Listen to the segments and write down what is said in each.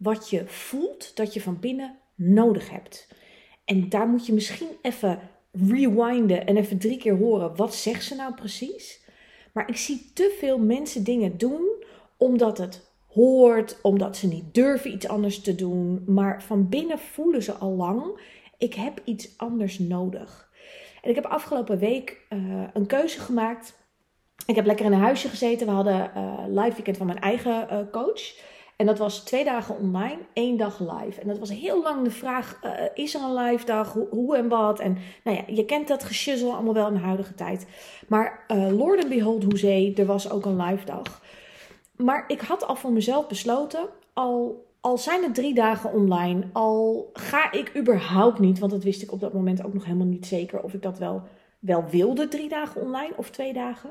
wat je voelt dat je van binnen nodig hebt. En daar moet je misschien even rewinden en even drie keer horen. Wat zegt ze nou precies? Maar ik zie te veel mensen dingen doen omdat het hoort, omdat ze niet durven iets anders te doen. Maar van binnen voelen ze al lang: ik heb iets anders nodig. En ik heb afgelopen week uh, een keuze gemaakt. Ik heb lekker in een huisje gezeten. We hadden uh, live weekend van mijn eigen uh, coach. En dat was twee dagen online, één dag live. En dat was heel lang de vraag: uh, is er een live dag? Hoe, en wat? En nou ja, je kent dat geschizzel allemaal wel in de huidige tijd. Maar uh, Lord and Behold, hoezee, er was ook een live dag. Maar ik had al voor mezelf besloten, al, al zijn het drie dagen online, al ga ik überhaupt niet, want dat wist ik op dat moment ook nog helemaal niet zeker of ik dat wel, wel wilde, drie dagen online of twee dagen.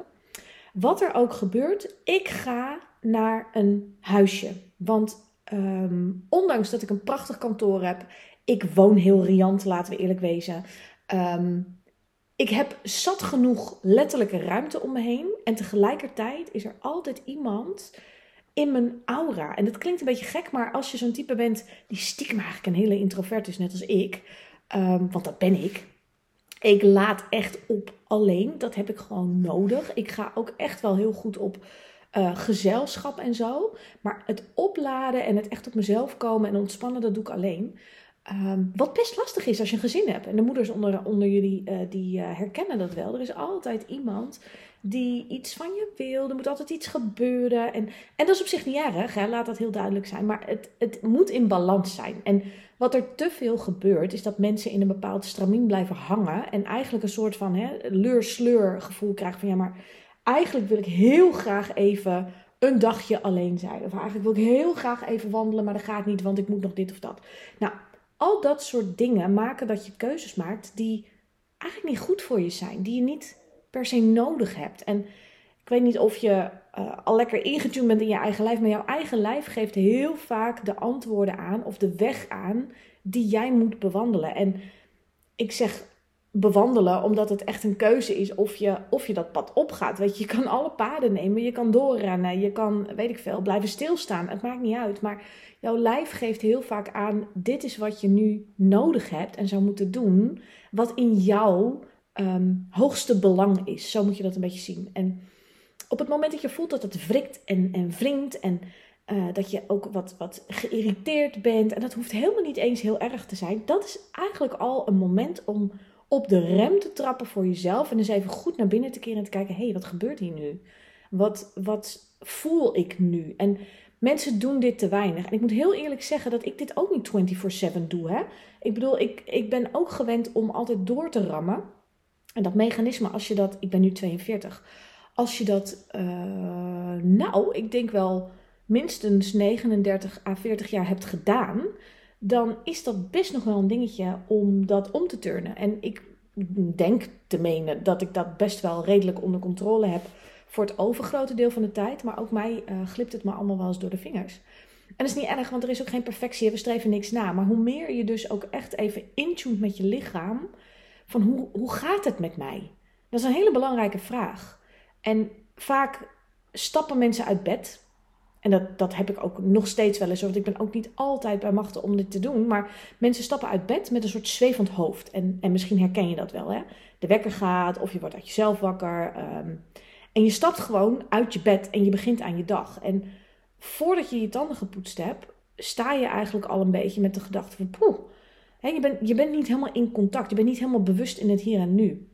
Wat er ook gebeurt, ik ga naar een huisje. Want um, ondanks dat ik een prachtig kantoor heb, ik woon heel riant, laten we eerlijk wezen. Um, ik heb zat genoeg letterlijke ruimte om me heen. En tegelijkertijd is er altijd iemand in mijn aura. En dat klinkt een beetje gek, maar als je zo'n type bent die stiekem eigenlijk een hele introvert is, net als ik. Um, want dat ben ik. Ik laat echt op alleen. Dat heb ik gewoon nodig. Ik ga ook echt wel heel goed op uh, gezelschap en zo. Maar het opladen en het echt op mezelf komen en ontspannen, dat doe ik alleen. Um, wat best lastig is als je een gezin hebt. En de moeders onder, onder jullie uh, die uh, herkennen dat wel. Er is altijd iemand die iets van je wil. Er moet altijd iets gebeuren. En, en dat is op zich niet erg, hè? laat dat heel duidelijk zijn. Maar het, het moet in balans zijn. En wat er te veel gebeurt, is dat mensen in een bepaald stramien blijven hangen. En eigenlijk een soort van leur-sleur gevoel krijgen van ja, maar eigenlijk wil ik heel graag even een dagje alleen zijn. Of eigenlijk wil ik heel graag even wandelen, maar dat gaat niet, want ik moet nog dit of dat. Nou, al dat soort dingen maken dat je keuzes maakt die eigenlijk niet goed voor je zijn. Die je niet per se nodig hebt. En ik weet niet of je uh, al lekker ingetuned bent in je eigen lijf, maar jouw eigen lijf geeft heel vaak de antwoorden aan of de weg aan die jij moet bewandelen. En ik zeg bewandelen, omdat het echt een keuze is of je, of je dat pad opgaat. Weet je, je kan alle paden nemen, je kan doorrennen, je kan, weet ik veel, blijven stilstaan. Het maakt niet uit, maar jouw lijf geeft heel vaak aan: dit is wat je nu nodig hebt en zou moeten doen, wat in jouw um, hoogste belang is. Zo moet je dat een beetje zien. En op het moment dat je voelt dat het wrikt en, en wringt en uh, dat je ook wat, wat geïrriteerd bent, en dat hoeft helemaal niet eens heel erg te zijn, dat is eigenlijk al een moment om op de rem te trappen voor jezelf en eens even goed naar binnen te keren en te kijken: hé, hey, wat gebeurt hier nu? Wat, wat voel ik nu? En mensen doen dit te weinig. En ik moet heel eerlijk zeggen dat ik dit ook niet 24/7 doe. Hè? Ik bedoel, ik, ik ben ook gewend om altijd door te rammen. En dat mechanisme, als je dat, ik ben nu 42, als je dat, uh, nou, ik denk wel minstens 39 à 40 jaar hebt gedaan, dan is dat best nog wel een dingetje om dat om te turnen. En ik denk te menen dat ik dat best wel redelijk onder controle heb voor het overgrote deel van de tijd. Maar ook mij uh, glipt het me allemaal wel eens door de vingers. En dat is niet erg, want er is ook geen perfectie. We streven niks na. Maar hoe meer je dus ook echt even intunt met je lichaam. Van hoe, hoe gaat het met mij? Dat is een hele belangrijke vraag. En vaak stappen mensen uit bed en dat, dat heb ik ook nog steeds wel eens. Want ik ben ook niet altijd bij machten om dit te doen. Maar mensen stappen uit bed met een soort zwevend hoofd. En, en misschien herken je dat wel. Hè? De wekker gaat of je wordt uit jezelf wakker. Um, en je stapt gewoon uit je bed en je begint aan je dag. En voordat je je tanden gepoetst hebt, sta je eigenlijk al een beetje met de gedachte van... Poeh, hè, je, bent, je bent niet helemaal in contact. Je bent niet helemaal bewust in het hier en nu.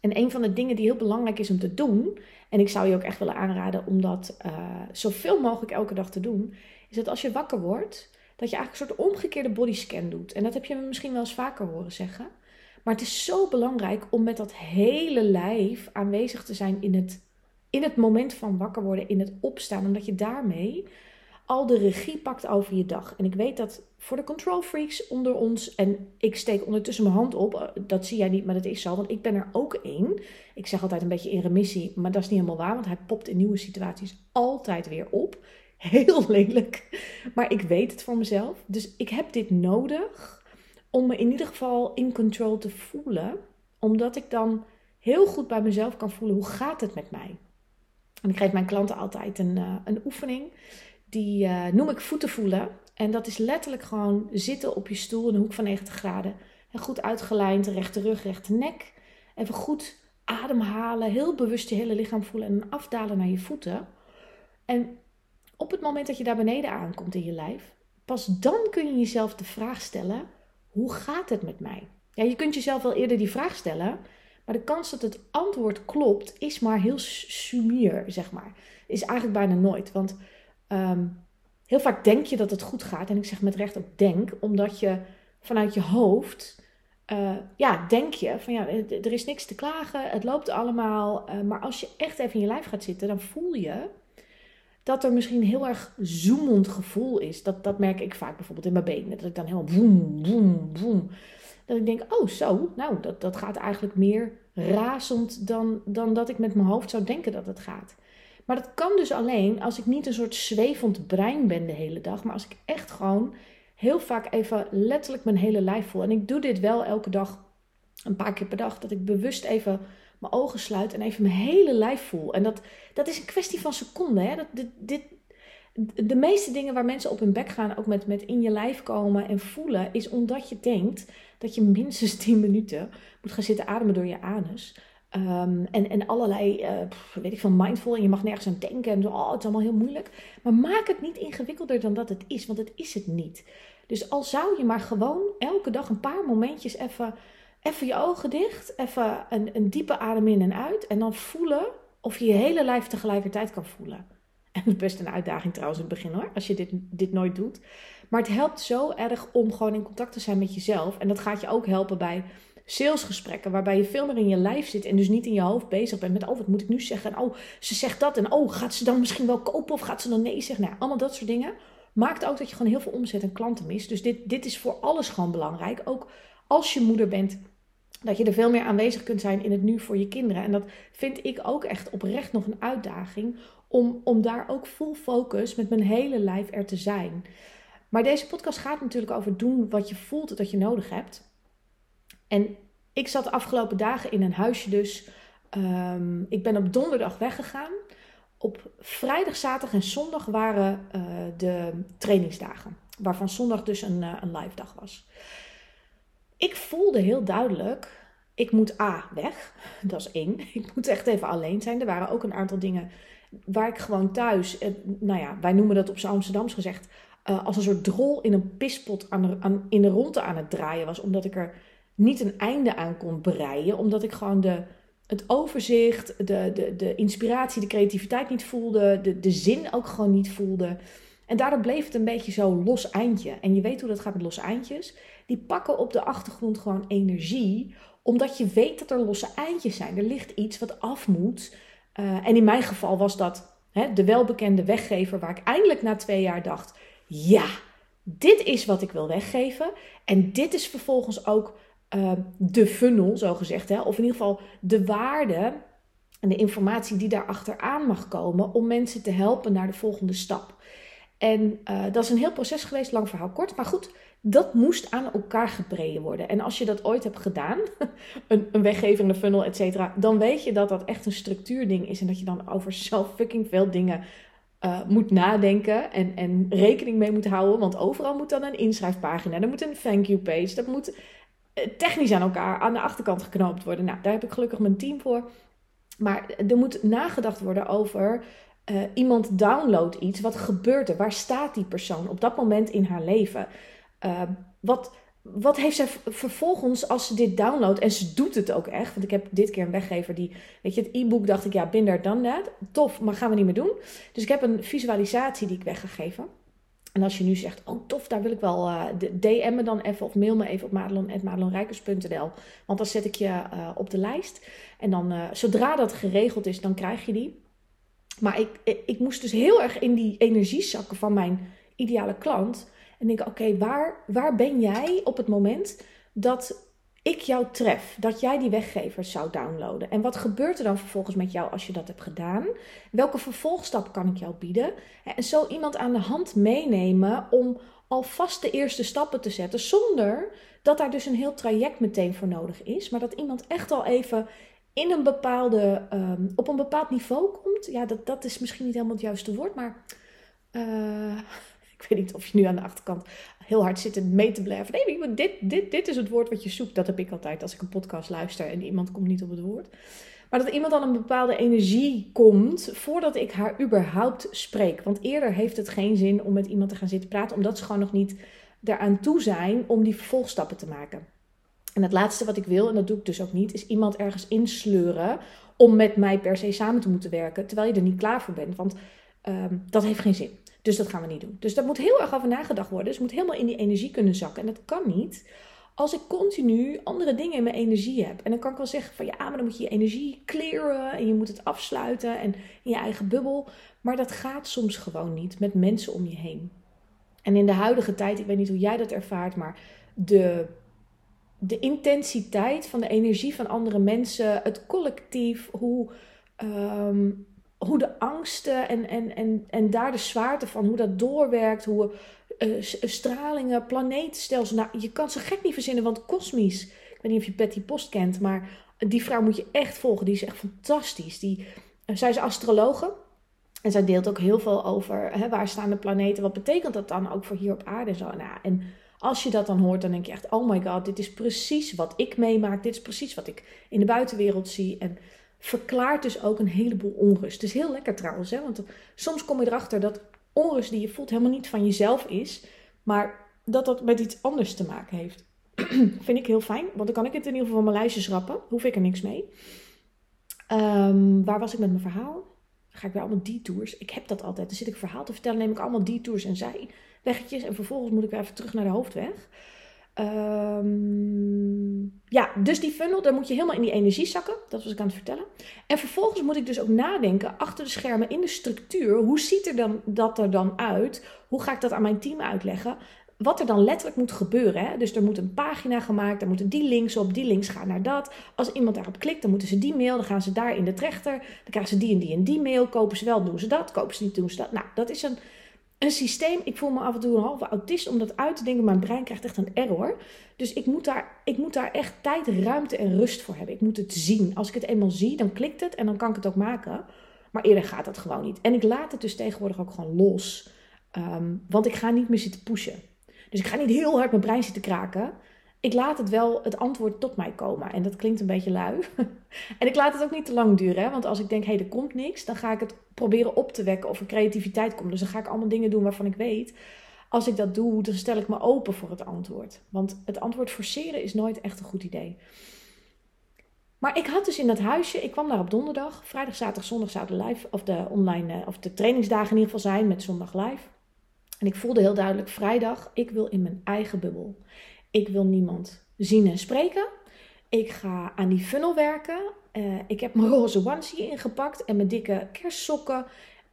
En een van de dingen die heel belangrijk is om te doen, en ik zou je ook echt willen aanraden om dat uh, zoveel mogelijk elke dag te doen, is dat als je wakker wordt, dat je eigenlijk een soort omgekeerde bodyscan doet. En dat heb je misschien wel eens vaker horen zeggen. Maar het is zo belangrijk om met dat hele lijf aanwezig te zijn in het, in het moment van wakker worden, in het opstaan, omdat je daarmee al de regie pakt over je dag. En ik weet dat voor de control freaks onder ons, en ik steek ondertussen mijn hand op, eh, dat zie jij niet, maar dat is zo, want ik ben er ook één. Ik zeg altijd een beetje in remissie, maar dat is niet helemaal waar, want hij popt in nieuwe situaties altijd weer op. Heel lelijk, maar ik weet het voor mezelf. Dus ik heb dit nodig om me in ieder geval in control te voelen, omdat ik dan heel goed bij mezelf kan voelen hoe gaat het met mij. En ik geef mijn klanten altijd een, uh, een oefening. Die uh, noem ik voeten voelen. En dat is letterlijk gewoon zitten op je stoel in een hoek van 90 graden. En goed uitgelijnd, rechte rug, rechte nek. Even goed ademhalen, heel bewust je hele lichaam voelen en afdalen naar je voeten. En op het moment dat je daar beneden aankomt in je lijf, pas dan kun je jezelf de vraag stellen: hoe gaat het met mij? Ja, je kunt jezelf wel eerder die vraag stellen, maar de kans dat het antwoord klopt is maar heel sumier, zeg maar. Is eigenlijk bijna nooit. Want um, heel vaak denk je dat het goed gaat. En ik zeg met recht ook denk, omdat je vanuit je hoofd, uh, ja, denk je van ja, er is niks te klagen, het loopt allemaal. Uh, maar als je echt even in je lijf gaat zitten, dan voel je dat er misschien een heel erg zoemend gevoel is. Dat, dat merk ik vaak bijvoorbeeld in mijn benen. Dat ik dan helemaal woem, woem, woem. Dat ik denk, oh zo, nou, dat, dat gaat eigenlijk meer razend dan, dan dat ik met mijn hoofd zou denken dat het gaat. Maar dat kan dus alleen als ik niet een soort zwevend brein ben de hele dag, maar als ik echt gewoon heel vaak even letterlijk mijn hele lijf voel. En ik doe dit wel elke dag, een paar keer per dag, dat ik bewust even mijn ogen sluit en even mijn hele lijf voel. En dat, dat is een kwestie van seconden. Hè? Dat, dit, dit, de meeste dingen waar mensen op hun bek gaan, ook met, met in je lijf komen en voelen, is omdat je denkt dat je minstens 10 minuten moet gaan zitten ademen door je anus. Um, en, en allerlei, uh, weet ik van mindful. En je mag nergens aan denken. En zo, oh, het is allemaal heel moeilijk. Maar maak het niet ingewikkelder dan dat het is. Want het is het niet. Dus al zou je maar gewoon elke dag een paar momentjes even, even je ogen dicht. Even een, een diepe adem in en uit. En dan voelen of je je hele lijf tegelijkertijd kan voelen. En dat is best een uitdaging trouwens in het begin hoor. Als je dit, dit nooit doet. Maar het helpt zo erg om gewoon in contact te zijn met jezelf. En dat gaat je ook helpen bij salesgesprekken waarbij je veel meer in je lijf zit en dus niet in je hoofd bezig bent met oh wat moet ik nu zeggen en oh ze zegt dat en oh gaat ze dan misschien wel kopen of gaat ze dan nee zeggen. Nou, allemaal dat soort dingen maakt ook dat je gewoon heel veel omzet en klanten mist. Dus dit, dit is voor alles gewoon belangrijk. Ook als je moeder bent, dat je er veel meer aanwezig kunt zijn in het nu voor je kinderen. En dat vind ik ook echt oprecht nog een uitdaging om, om daar ook full focus met mijn hele lijf er te zijn. Maar deze podcast gaat natuurlijk over doen wat je voelt dat je nodig hebt. En ik zat de afgelopen dagen in een huisje dus. Um, ik ben op donderdag weggegaan. Op vrijdag, zaterdag en zondag waren uh, de trainingsdagen. Waarvan zondag dus een, uh, een live dag was. Ik voelde heel duidelijk, ik moet A, weg. Dat is één. Ik moet echt even alleen zijn. Er waren ook een aantal dingen waar ik gewoon thuis, eh, nou ja, wij noemen dat op z'n Amsterdams gezegd, als een soort drol in een pispot aan, aan, in de ronde aan het draaien was. Omdat ik er niet een einde aan kon breien. Omdat ik gewoon de, het overzicht, de, de, de inspiratie, de creativiteit niet voelde. De, de zin ook gewoon niet voelde. En daardoor bleef het een beetje zo los eindje. En je weet hoe dat gaat met losse eindjes. Die pakken op de achtergrond gewoon energie. Omdat je weet dat er losse eindjes zijn. Er ligt iets wat af moet. Uh, en in mijn geval was dat hè, de welbekende weggever. Waar ik eindelijk na twee jaar dacht. Ja, dit is wat ik wil weggeven. En dit is vervolgens ook uh, de funnel, zo gezegd. Hè? Of in ieder geval de waarde en de informatie die daar achteraan mag komen om mensen te helpen naar de volgende stap. En uh, dat is een heel proces geweest, lang verhaal kort. Maar goed, dat moest aan elkaar gebreden worden. En als je dat ooit hebt gedaan, een, een weggevende funnel, et cetera, dan weet je dat dat echt een structuurding is. En dat je dan over zo fucking veel dingen uh, moet nadenken en, en rekening mee moet houden. Want overal moet dan een inschrijfpagina, er moet een thank you page, dat moet eh, technisch aan elkaar aan de achterkant geknoopt worden. Nou, daar heb ik gelukkig mijn team voor. Maar er moet nagedacht worden over uh, iemand downloadt iets. Wat gebeurt er? Waar staat die persoon op dat moment in haar leven? Uh, wat, wat heeft zij vervolgens als ze dit downloadt? En ze doet het ook echt. Want ik heb dit keer een weggever die, weet je, het e-book dacht ik, ja, binder dan dat. Tof, maar gaan we niet meer doen. Dus ik heb een visualisatie die ik weg ga geven. En als je nu zegt, oh tof, daar wil ik wel, eh, DM me dan even of mail me even op madelon.madelonrijkers.nl. Want dan zet ik je uh, op de lijst. En dan, uh, zodra dat geregeld is, dan krijg je die. Maar ik, ik moest dus heel erg in die energie zakken van mijn ideale klant. En denk, oké, waar, waar ben jij op het moment dat ik jou tref, dat jij die weggevers zou downloaden. En wat gebeurt er dan vervolgens met jou als je dat hebt gedaan? Welke vervolgstap kan ik jou bieden? En zo iemand aan de hand meenemen om alvast de eerste stappen te zetten, zonder dat daar dus een heel traject meteen voor nodig is, maar dat iemand echt al even in een bepaalde, um, op een bepaald niveau komt. Ja, dat, dat is misschien niet helemaal het juiste woord, maar uh, ik weet niet of je nu aan de achterkant heel hard zit mee te blijven. Nee, dit, dit, dit is het woord wat je zoekt. Dat heb ik altijd als ik een podcast luister en iemand komt niet op het woord. Maar dat iemand dan een bepaalde energie komt voordat ik haar überhaupt spreek. Want eerder heeft het geen zin om met iemand te gaan zitten praten, omdat ze gewoon nog niet eraan toe zijn om die vervolgstappen te maken. En het laatste wat ik wil, en dat doe ik dus ook niet, is iemand ergens insleuren om met mij per se samen te moeten werken, terwijl je er niet klaar voor bent. Want um, dat heeft geen zin. Dus dat gaan we niet doen. Dus daar moet heel erg over nagedacht worden. Dus je moet helemaal in die energie kunnen zakken. En dat kan niet als ik continu andere dingen in mijn energie heb. En dan kan ik wel zeggen van ja, maar dan moet je je energie clearen en je moet het afsluiten en in je eigen bubbel. Maar dat gaat soms gewoon niet met mensen om je heen. En in de huidige tijd, ik weet niet hoe jij dat ervaart, maar de, de intensiteit van de energie van andere mensen, het collectief, hoe ehm, hoe de angsten en, en, en, en daar de zwaarte van, hoe dat doorwerkt, hoe uh, stralingen, planeetstelsel. Nou, je kan ze gek niet verzinnen, want kosmisch. Ik weet niet of je Betty Post kent, maar die vrouw moet je echt volgen. Die is echt fantastisch. Die, uh, zij is astrologe. En zij deelt ook heel veel over hè, waar staan de planeten. Wat betekent dat dan ook voor hier op aarde zo. Nou, en als je dat dan hoort, dan denk je echt: oh my god, dit is precies wat ik meemaak. Dit is precies wat ik in de buitenwereld zie. En verklaart dus ook een heleboel onrust. Het is heel lekker trouwens, hè? want soms kom je erachter dat onrust die je voelt helemaal niet van jezelf is, maar dat dat met iets anders te maken heeft. Vind ik heel fijn, want dan kan ik het in ieder geval van mijn lijstje schrappen. Hoef ik er niks mee. Um, waar was ik met mijn verhaal? Dan ga ik weer allemaal detours. Ik heb dat altijd. Dan zit ik verhaal te vertellen, neem ik allemaal detours en zijweggetjes. En vervolgens moet ik weer even terug naar de hoofdweg. Um, ja, dus die funnel, daar moet je helemaal in die energie zakken. Dat was ik aan het vertellen. En vervolgens moet ik dus ook nadenken achter de schermen in de structuur. Hoe ziet er dan, dat er dan uit? Hoe ga ik dat aan mijn team uitleggen? Wat er dan letterlijk moet gebeuren. Hè? Dus er moet een pagina gemaakt, daar moeten die links op, die links gaan naar dat. Als iemand daarop klikt, dan moeten ze die mail, dan gaan ze daar in de trechter. Dan krijgen ze die en die en die mail. Kopen ze wel, doen ze dat. Kopen ze niet, doen ze dat. Nou, dat is een een systeem. Ik voel me af en toe een halve autist om dat uit te denken. Mijn brein krijgt echt een error. Dus ik moet, daar, ik moet daar echt tijd, ruimte en rust voor hebben. Ik moet het zien. Als ik het eenmaal zie, dan klikt het en dan kan ik het ook maken. Maar eerder gaat dat gewoon niet. En ik laat het dus tegenwoordig ook gewoon los. Ehm, want ik ga niet meer zitten pushen. Dus ik ga niet heel hard mijn brein zitten kraken ik laat het wel het antwoord tot mij komen. En dat klinkt een beetje lui. en ik laat het ook niet te lang duren. Hè? Want als ik denk, hé, hey, er komt niks, dan ga ik het proberen op te wekken of er creativiteit komt. Dus dan ga ik allemaal dingen doen waarvan ik weet. Als ik dat doe, dan stel ik me open voor het antwoord. Want het antwoord forceren is nooit echt een goed idee. Maar ik had dus in dat huisje, ik kwam daar op donderdag, vrijdag, zaterdag, zondag zouden live, of de online, eh, of de trainingsdagen in ieder geval zijn met zondag live. En ik voelde heel duidelijk, vrijdag, ik wil in mijn eigen bubbel. Ik wil niemand zien en spreken. Ik ga aan die funnel werken. Uh, ik heb mijn roze onesie ingepakt en mijn dikke kerstsokken.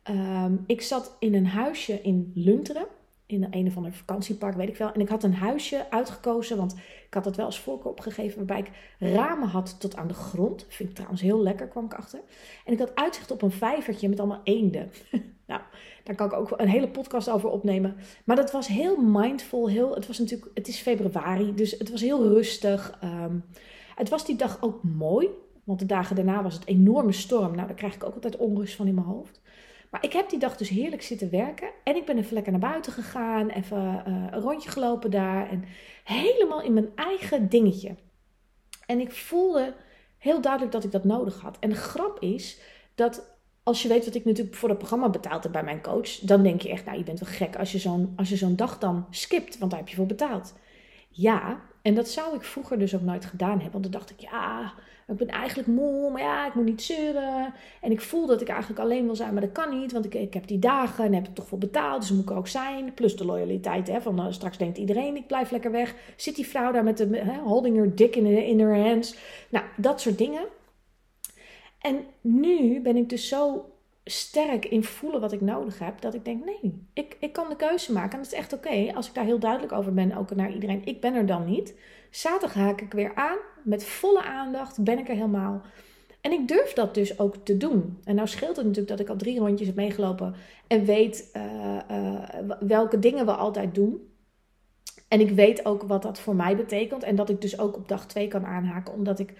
Um, ik zat in een huisje in Lunteren. In een of ander vakantiepark, weet ik wel. En ik had een huisje uitgekozen, want ik had het wel als voorkeur opgegeven. Waarbij ik ramen had tot aan de grond. Vind ik trouwens heel lekker, kwam ik achter. En ik had uitzicht op een vijvertje met allemaal eenden. nou, daar kan ik ook een hele podcast over opnemen. Maar dat was heel mindful. Heel, het was natuurlijk, het is februari, dus het was heel rustig. Um, het was die dag ook mooi. Want de dagen daarna was het enorme storm. Nou, daar krijg ik ook altijd onrust van in mijn hoofd. Maar ik heb die dag dus heerlijk zitten werken. En ik ben even lekker naar buiten gegaan. Even uh, een rondje gelopen daar. En helemaal in mijn eigen dingetje. En ik voelde heel duidelijk dat ik dat nodig had. En de grap is dat als je weet wat ik natuurlijk voor het programma betaald heb bij mijn coach, dan denk je echt, nou, je bent wel gek als je zo'n, als je zo'n dag dan skipt, want daar heb je voor betaald. Ja, en dat zou ik vroeger dus ook nooit gedaan hebben, want dan dacht ik, ja, ik ben eigenlijk moe, maar ja, ik moet niet zeuren. En ik voel dat ik eigenlijk alleen wil zijn, maar dat kan niet, want ik, ik heb die dagen en heb ik toch voor betaald, dus moet ik ook zijn. Plus de loyaliteit, hè, van uh, straks denkt iedereen, ik blijf lekker weg. Zit die vrouw daar met de holding her dick in, in her hands. Nou, dat soort dingen. En nu ben ik dus zo sterk in voelen wat ik nodig heb, dat ik denk: nee, ik, ik kan de keuze maken. En dat is echt oké. Als ik daar heel duidelijk over ben, ook naar iedereen: ik ben er dan niet. Zaterdag haak ik weer aan, met volle aandacht ben ik er helemaal. En ik durf dat dus ook te doen. En nou scheelt het natuurlijk dat ik al drie rondjes heb meegelopen en weet uh, uh, welke dingen we altijd doen. En ik weet ook wat dat voor mij betekent. En dat ik dus ook op dag 2 kan aanhaken. Omdat ik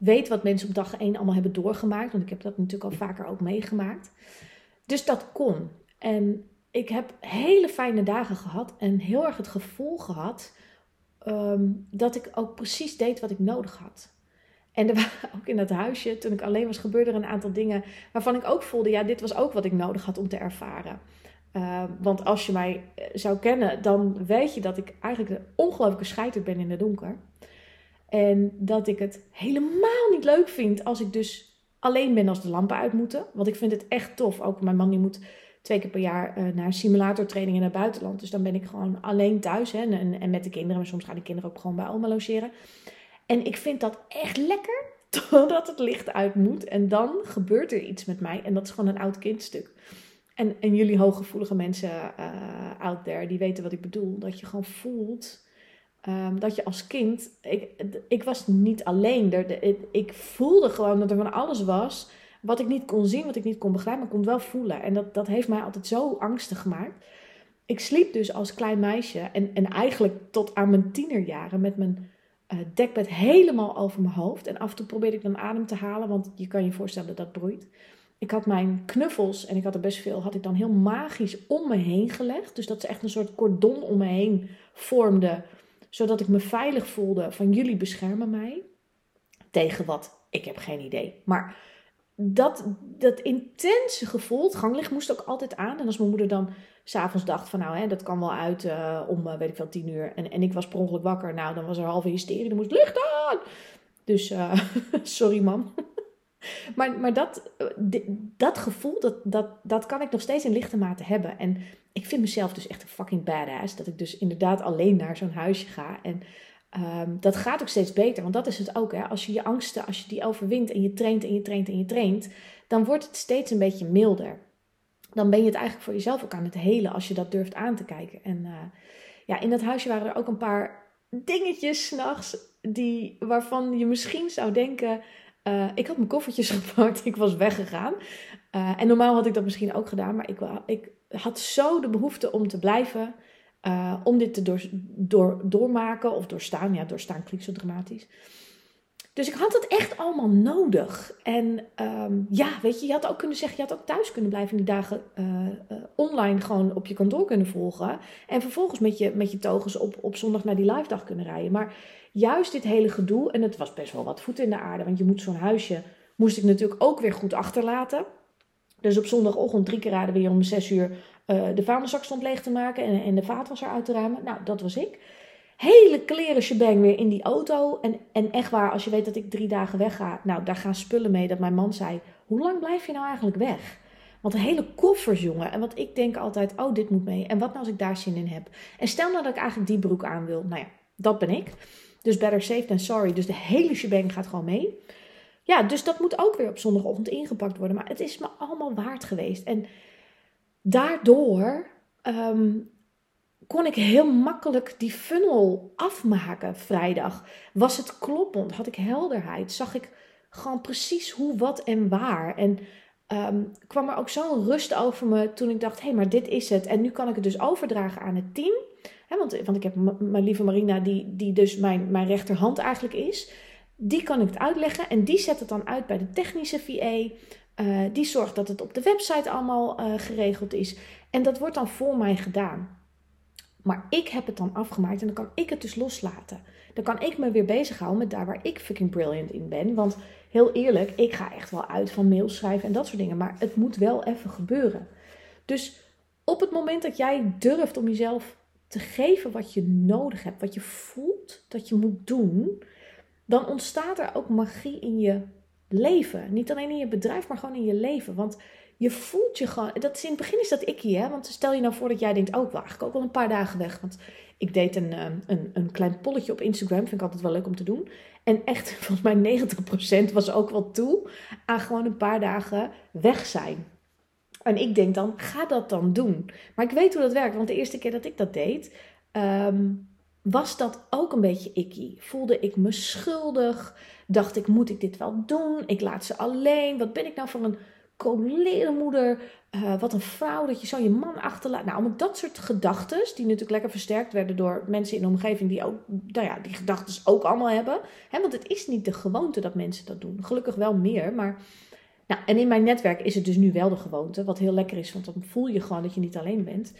weet wat mensen op dag 1 allemaal hebben doorgemaakt. Want ik heb dat natuurlijk al vaker ook meegemaakt. Dus dat kon. En ik heb hele fijne dagen gehad. En heel erg het gevoel gehad um, dat ik ook precies deed wat ik nodig had. En er waren ook in dat huisje, toen ik alleen was, gebeurde er een aantal dingen waarvan ik ook voelde, ja, dit was ook wat ik nodig had om te ervaren. Uh, want als je mij eh, zou kennen, dan weet je dat ik eigenlijk een ongelooflijke scheiter ben in het donker. En dat ik het helemaal niet leuk vind als ik dus alleen ben als de lampen uit moeten. Want ik vind het echt tof. Ook mijn man die moet twee keer per jaar uh, naar simulatortraining in het buitenland. Dus dan ben ik gewoon alleen thuis hè, en, en met de kinderen. Maar soms gaan de kinderen ook gewoon bij oma logeren. En ik vind dat echt lekker totdat het licht uit moet. En dan gebeurt er iets met mij. En dat is gewoon een oud kindstuk. En, en jullie hooggevoelige mensen uh, out there, die weten wat ik bedoel. Dat je gewoon voelt um, dat je als kind. Ik, ik was niet alleen. Er, ik voelde gewoon dat er van alles was. Wat ik niet kon zien, wat ik niet kon begrijpen, maar kon wel voelen. En dat, dat heeft mij altijd zo angstig gemaakt. Ik sliep dus als klein meisje en, en eigenlijk tot aan mijn tienerjaren met mijn uh, dekbed helemaal over mijn hoofd. En af en toe probeerde ik dan adem te halen, want je kan je voorstellen dat dat broeit. Ik had mijn knuffels, en ik had er best veel, had ik dan heel magisch om me heen gelegd. Dus dat ze echt een soort cordon om me heen vormden. Zodat ik me veilig voelde van jullie beschermen mij. Tegen wat? Ik heb geen idee. Maar dat, dat intense gevoel, ganglicht moest ook altijd aan. En als mijn moeder dan s'avonds dacht van nou, hè, dat kan wel uit uh, om, uh, weet ik veel, tien uur. En, en ik was per ongeluk wakker. Nou, dan was er halve hysterie. Dan moest licht aan! Dus, uh, sorry mam. maar maar dat, dat gevoel, dat, dat, dat kan ik nog steeds in lichte mate hebben. En ik vind mezelf dus echt een fucking badass. Dat ik dus inderdaad alleen naar zo'n huisje ga. En um, dat gaat ook steeds beter. Want dat is het ook. Hè. Als je je angsten, als je die overwint en je traint en je traint en je traint. Dan wordt het steeds een beetje milder. Dan ben je het eigenlijk voor jezelf ook aan het helen als je dat durft aan te kijken. En uh, ja, in dat huisje waren er ook een paar dingetjes s'nachts. Die, waarvan je misschien zou denken uh, ik had mijn koffertjes gepakt, ik was weggegaan. Uh, en normaal had ik dat misschien ook gedaan, maar ik, ik had zo de behoefte om te blijven, uh, om dit te door, door, doormaken of doorstaan. Ja, doorstaan klinkt zo dramatisch. Dus ik had het echt allemaal nodig. En um, ja, weet je, je had ook kunnen zeggen, je had ook thuis kunnen blijven die dagen online gewoon op je kantoor kunnen volgen. En vervolgens met je, met je togens op, op zondag naar die live dag kunnen rijden. Maar juist dit hele gedoe, en het was best wel wat voeten in de aarde, want je moet zo'n huisje, moest ik natuurlijk ook weer goed achterlaten. Dus op zondagochtend drie keer raden weer om zes uur uh, de vaandelzak stond leeg te maken en, en de vaatwasser uit te ruimen. Nou, dat was ik. Hele kleren shebang weer in die auto. En, en echt waar, als je weet dat ik drie dagen wegga, nou, daar gaan spullen mee. Dat mijn man zei, hoe lang blijf je nou eigenlijk weg? Want een hele koffers, jongen. En wat ik denk altijd, oh, dit moet mee. En wat nou als ik daar zin in heb? En stel nou dat ik eigenlijk die broek aan wil. Nou ja, dat ben ik. Dus better safe than sorry. Dus de hele shebang gaat gewoon mee. Ja, dus dat moet ook weer op zondagochtend ingepakt worden. Maar het is me allemaal waard geweest. En daardoor um, kon ik heel makkelijk die funnel afmaken vrijdag. Was het kloppend? Had ik helderheid? Zag ik gewoon precies hoe, wat en waar? En um, kwam er ook zo'n rust over me toen ik dacht: hé, hey, maar dit is het. En nu kan ik het dus overdragen aan het team. Want, want ik heb mijn lieve Marina, die, die dus mijn, mijn rechterhand eigenlijk is. Die kan ik het uitleggen en die zet het dan uit bij de technische VA. Uh, die zorgt dat het op de website allemaal uh, geregeld is. En dat wordt dan voor mij gedaan. Maar ik heb het dan afgemaakt en dan kan ik het dus loslaten. Dan kan ik me weer bezighouden met daar waar ik fucking brilliant in ben. Want heel eerlijk, ik ga echt wel uit van mails schrijven en dat soort dingen. Maar het moet wel even gebeuren. Dus op het moment dat jij durft om jezelf te geven wat je nodig hebt, wat je voelt dat je moet doen, dan ontstaat er ook magie in je leven. Niet alleen in je bedrijf, maar gewoon in je leven. Want je voelt je gewoon. Dat is in het begin is dat ik hier. Want stel je nou voor dat jij denkt: Oh, ik eigenlijk ook wel een paar dagen weg. Want ik deed een, ehm, een, een klein polletje op Instagram. Vind ik altijd wel leuk om te doen. En echt, volgens mij 90% was ook wel toe aan gewoon een paar dagen weg zijn. En ik denk dan, ga dat dan doen. Maar ik weet hoe dat werkt, want de eerste keer dat ik dat deed, ehm, was dat ook een beetje icky. Voelde ik me schuldig, dacht ik, moet ik dit wel doen? Ik laat ze alleen. Wat ben ik nou voor een moeder? Uh, wat een vrouw dat je zo je man achterlaat. Nou, om dat soort gedachten, die natuurlijk lekker versterkt werden door mensen in de omgeving die ook, nou ja, die gedachten ook allemaal hebben. Hè, want het is niet de gewoonte dat mensen dat doen. Gelukkig wel meer, maar. Nou, en in mijn netwerk is het dus nu wel de gewoonte, wat heel lekker is, want dan voel je gewoon dat je niet alleen bent.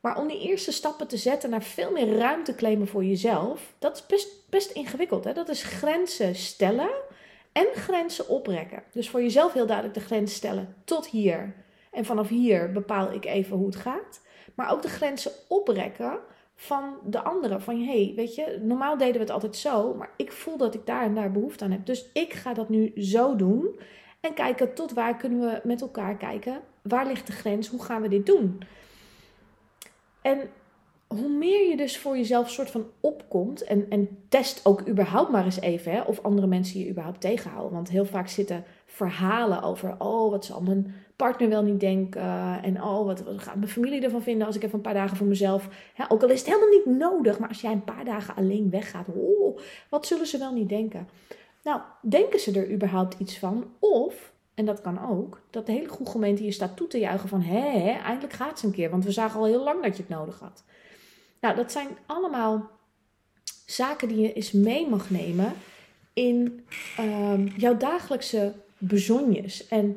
Maar om die eerste stappen te zetten naar veel meer ruimte claimen voor jezelf, dat is best, best ingewikkeld. Hè? Dat is grenzen stellen en grenzen oprekken. Dus voor jezelf heel duidelijk de grens stellen tot hier. En vanaf hier bepaal ik even hoe het gaat. Maar ook de grenzen oprekken van de anderen. Van hey, weet je, normaal deden we het altijd zo, maar ik voel dat ik daar en daar behoefte aan heb. Dus ik ga dat nu zo doen. En kijken tot waar kunnen we met elkaar kijken. Waar ligt de grens? Hoe gaan we dit doen? En hoe meer je dus voor jezelf soort van opkomt en, en test ook überhaupt maar eens even hè, of andere mensen je überhaupt tegenhouden. Want heel vaak zitten verhalen over, oh wat zal mijn partner wel niet denken en oh wat, gaat mijn familie ervan vinden als ik even een paar dagen voor mezelf, hè, ook al is het helemaal niet nodig, maar als jij een paar dagen alleen weggaat, oh, wat zullen ze wel niet denken? Nou, denken ze er überhaupt iets van? Of en dat kan ook, dat de hele goede gemeente je staat toe te juichen van hé, eindelijk gaat ze een keer, want we zagen al heel lang dat je het nodig had. Nou, dat zijn allemaal zaken die je eens mee mag nemen in um, jouw dagelijkse bezonjes. En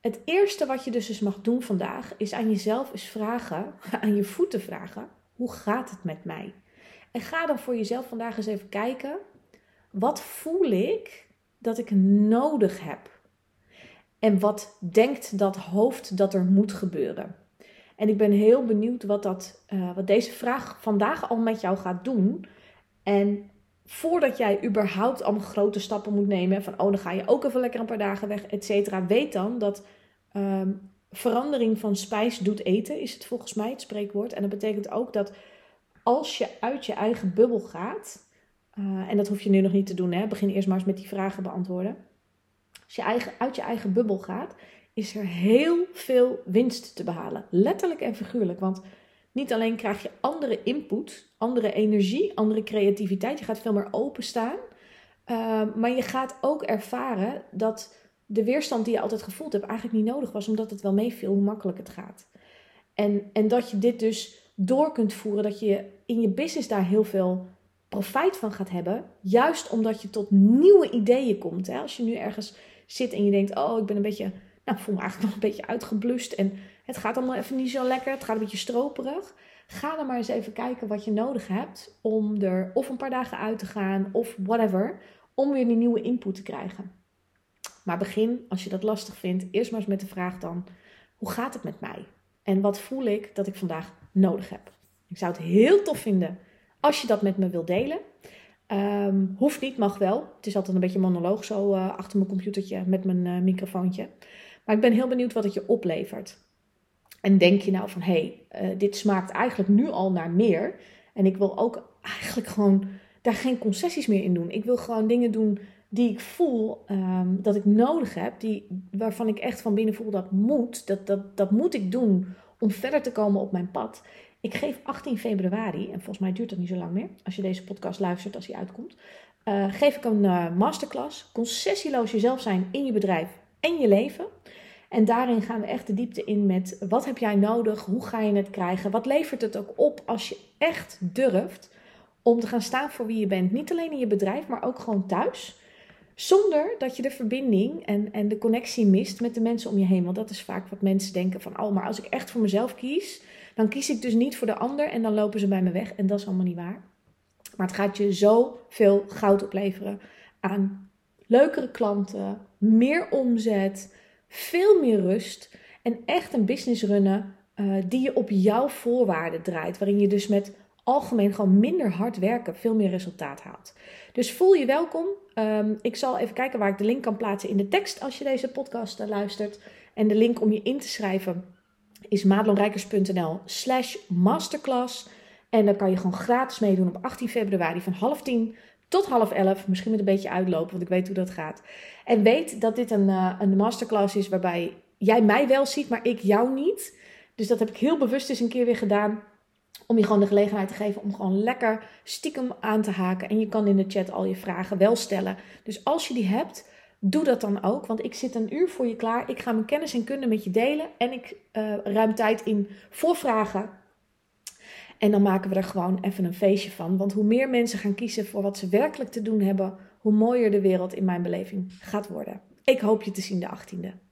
het eerste wat je dus eens mag doen vandaag, is aan jezelf eens vragen, aan je voeten vragen, hoe gaat het met mij? En ga dan voor jezelf vandaag eens even kijken, wat voel ik dat ik nodig heb? En wat denkt dat hoofd dat er moet gebeuren? En ik ben heel benieuwd wat, dat, uh, wat deze vraag vandaag al met jou gaat doen. En voordat jij überhaupt allemaal grote stappen moet nemen, van oh, dan ga je ook even lekker een paar dagen weg, et cetera, weet dan dat um, verandering van spijs doet eten, is het volgens mij het spreekwoord. En dat betekent ook dat als je uit je eigen bubbel gaat, uh, en dat hoef je nu nog niet te doen, hè, begin eerst maar eens met die vragen beantwoorden. Als je eigen, uit je eigen bubbel gaat, is er heel veel winst te behalen. Letterlijk en figuurlijk. Want niet alleen krijg je andere input, andere energie, andere creativiteit. Je gaat veel meer openstaan. Uh, maar je gaat ook ervaren dat de weerstand die je altijd gevoeld hebt eigenlijk niet nodig was. Omdat het wel meeviel hoe makkelijk het gaat. En, en dat je dit dus door kunt voeren. Dat je in je business daar heel veel profijt van gaat hebben. Juist omdat je tot nieuwe ideeën komt. Hè? Als je nu ergens zit en je denkt, oh, ik ben een beetje, nou, ik voel me eigenlijk nog een beetje uitgeblust en het gaat allemaal even niet zo lekker, het gaat een beetje stroperig. Ga dan maar eens even kijken wat je nodig hebt om er of een paar dagen uit te gaan of whatever, om weer die nieuwe input te krijgen. Maar begin, als je dat lastig vindt, eerst maar eens met de vraag dan, hoe gaat het met mij? En wat voel ik dat ik vandaag nodig heb? Ik zou het heel tof vinden als je dat met me wilt delen. Um, hoeft niet, mag wel. Het is altijd een beetje monoloog zo uh, achter mijn computertje met mijn uh, microfoontje. Maar ik ben heel benieuwd wat het je oplevert. En denk je nou van, hé, hey, uh, dit smaakt eigenlijk nu al naar meer. En ik wil ook eigenlijk gewoon daar geen concessies meer in doen. Ik wil gewoon dingen doen die ik voel um, dat ik nodig heb. Die, waarvan ik echt van binnen voel dat moet. Dat, dat, dat moet ik doen om verder te komen op mijn pad. Ik geef 18 februari, en volgens mij duurt dat niet zo lang meer, als je deze podcast luistert, als die uitkomt, uh, geef ik een uh, masterclass, concessieloos jezelf zijn in je bedrijf en je leven. En daarin gaan we echt de diepte in met wat heb jij nodig, hoe ga je het krijgen, wat levert het ook op als je echt durft om te gaan staan voor wie je bent. Niet alleen in je bedrijf, maar ook gewoon thuis. Zonder dat je de verbinding en, en de connectie mist met de mensen om je heen. Want dat is vaak wat mensen denken van, oh, maar als ik echt voor mezelf kies, dan kies ik dus niet voor de ander en dan lopen ze bij me weg. En dat is allemaal niet waar. Maar het gaat je zoveel goud opleveren aan leukere klanten, meer omzet, veel meer rust en echt een business runnen uh, die je op jouw voorwaarden draait. Waarin je dus met algemeen gewoon minder hard werken veel meer resultaat haalt. Dus voel je welkom. Um, ik zal even kijken waar ik de link kan plaatsen in de tekst als je deze podcast uh, luistert. En de link om je in te schrijven is madelonrijkers.nl slash masterclass. En dan kan je gewoon gratis meedoen op 18 februari van half tien tot half elf. Misschien met een beetje uitlopen, want ik weet hoe dat gaat. En weet dat dit een, uh, een masterclass is waarbij jij mij wel ziet, maar ik jou niet. Dus dat heb ik heel bewust eens een keer weer gedaan. Om je gewoon de gelegenheid te geven om gewoon lekker stiekem aan te haken. En je kan in de chat al je vragen wel stellen. Dus als je die hebt, doe dat dan ook. Want ik zit een uur voor je klaar. Ik ga mijn kennis en kunde met je delen. En ik uh, ruim tijd in voor vragen. En dan maken we er gewoon even een feestje van. Want hoe meer mensen gaan kiezen voor wat ze werkelijk te doen hebben, hoe mooier de wereld in mijn beleving gaat worden. Ik hoop je te zien de 18e.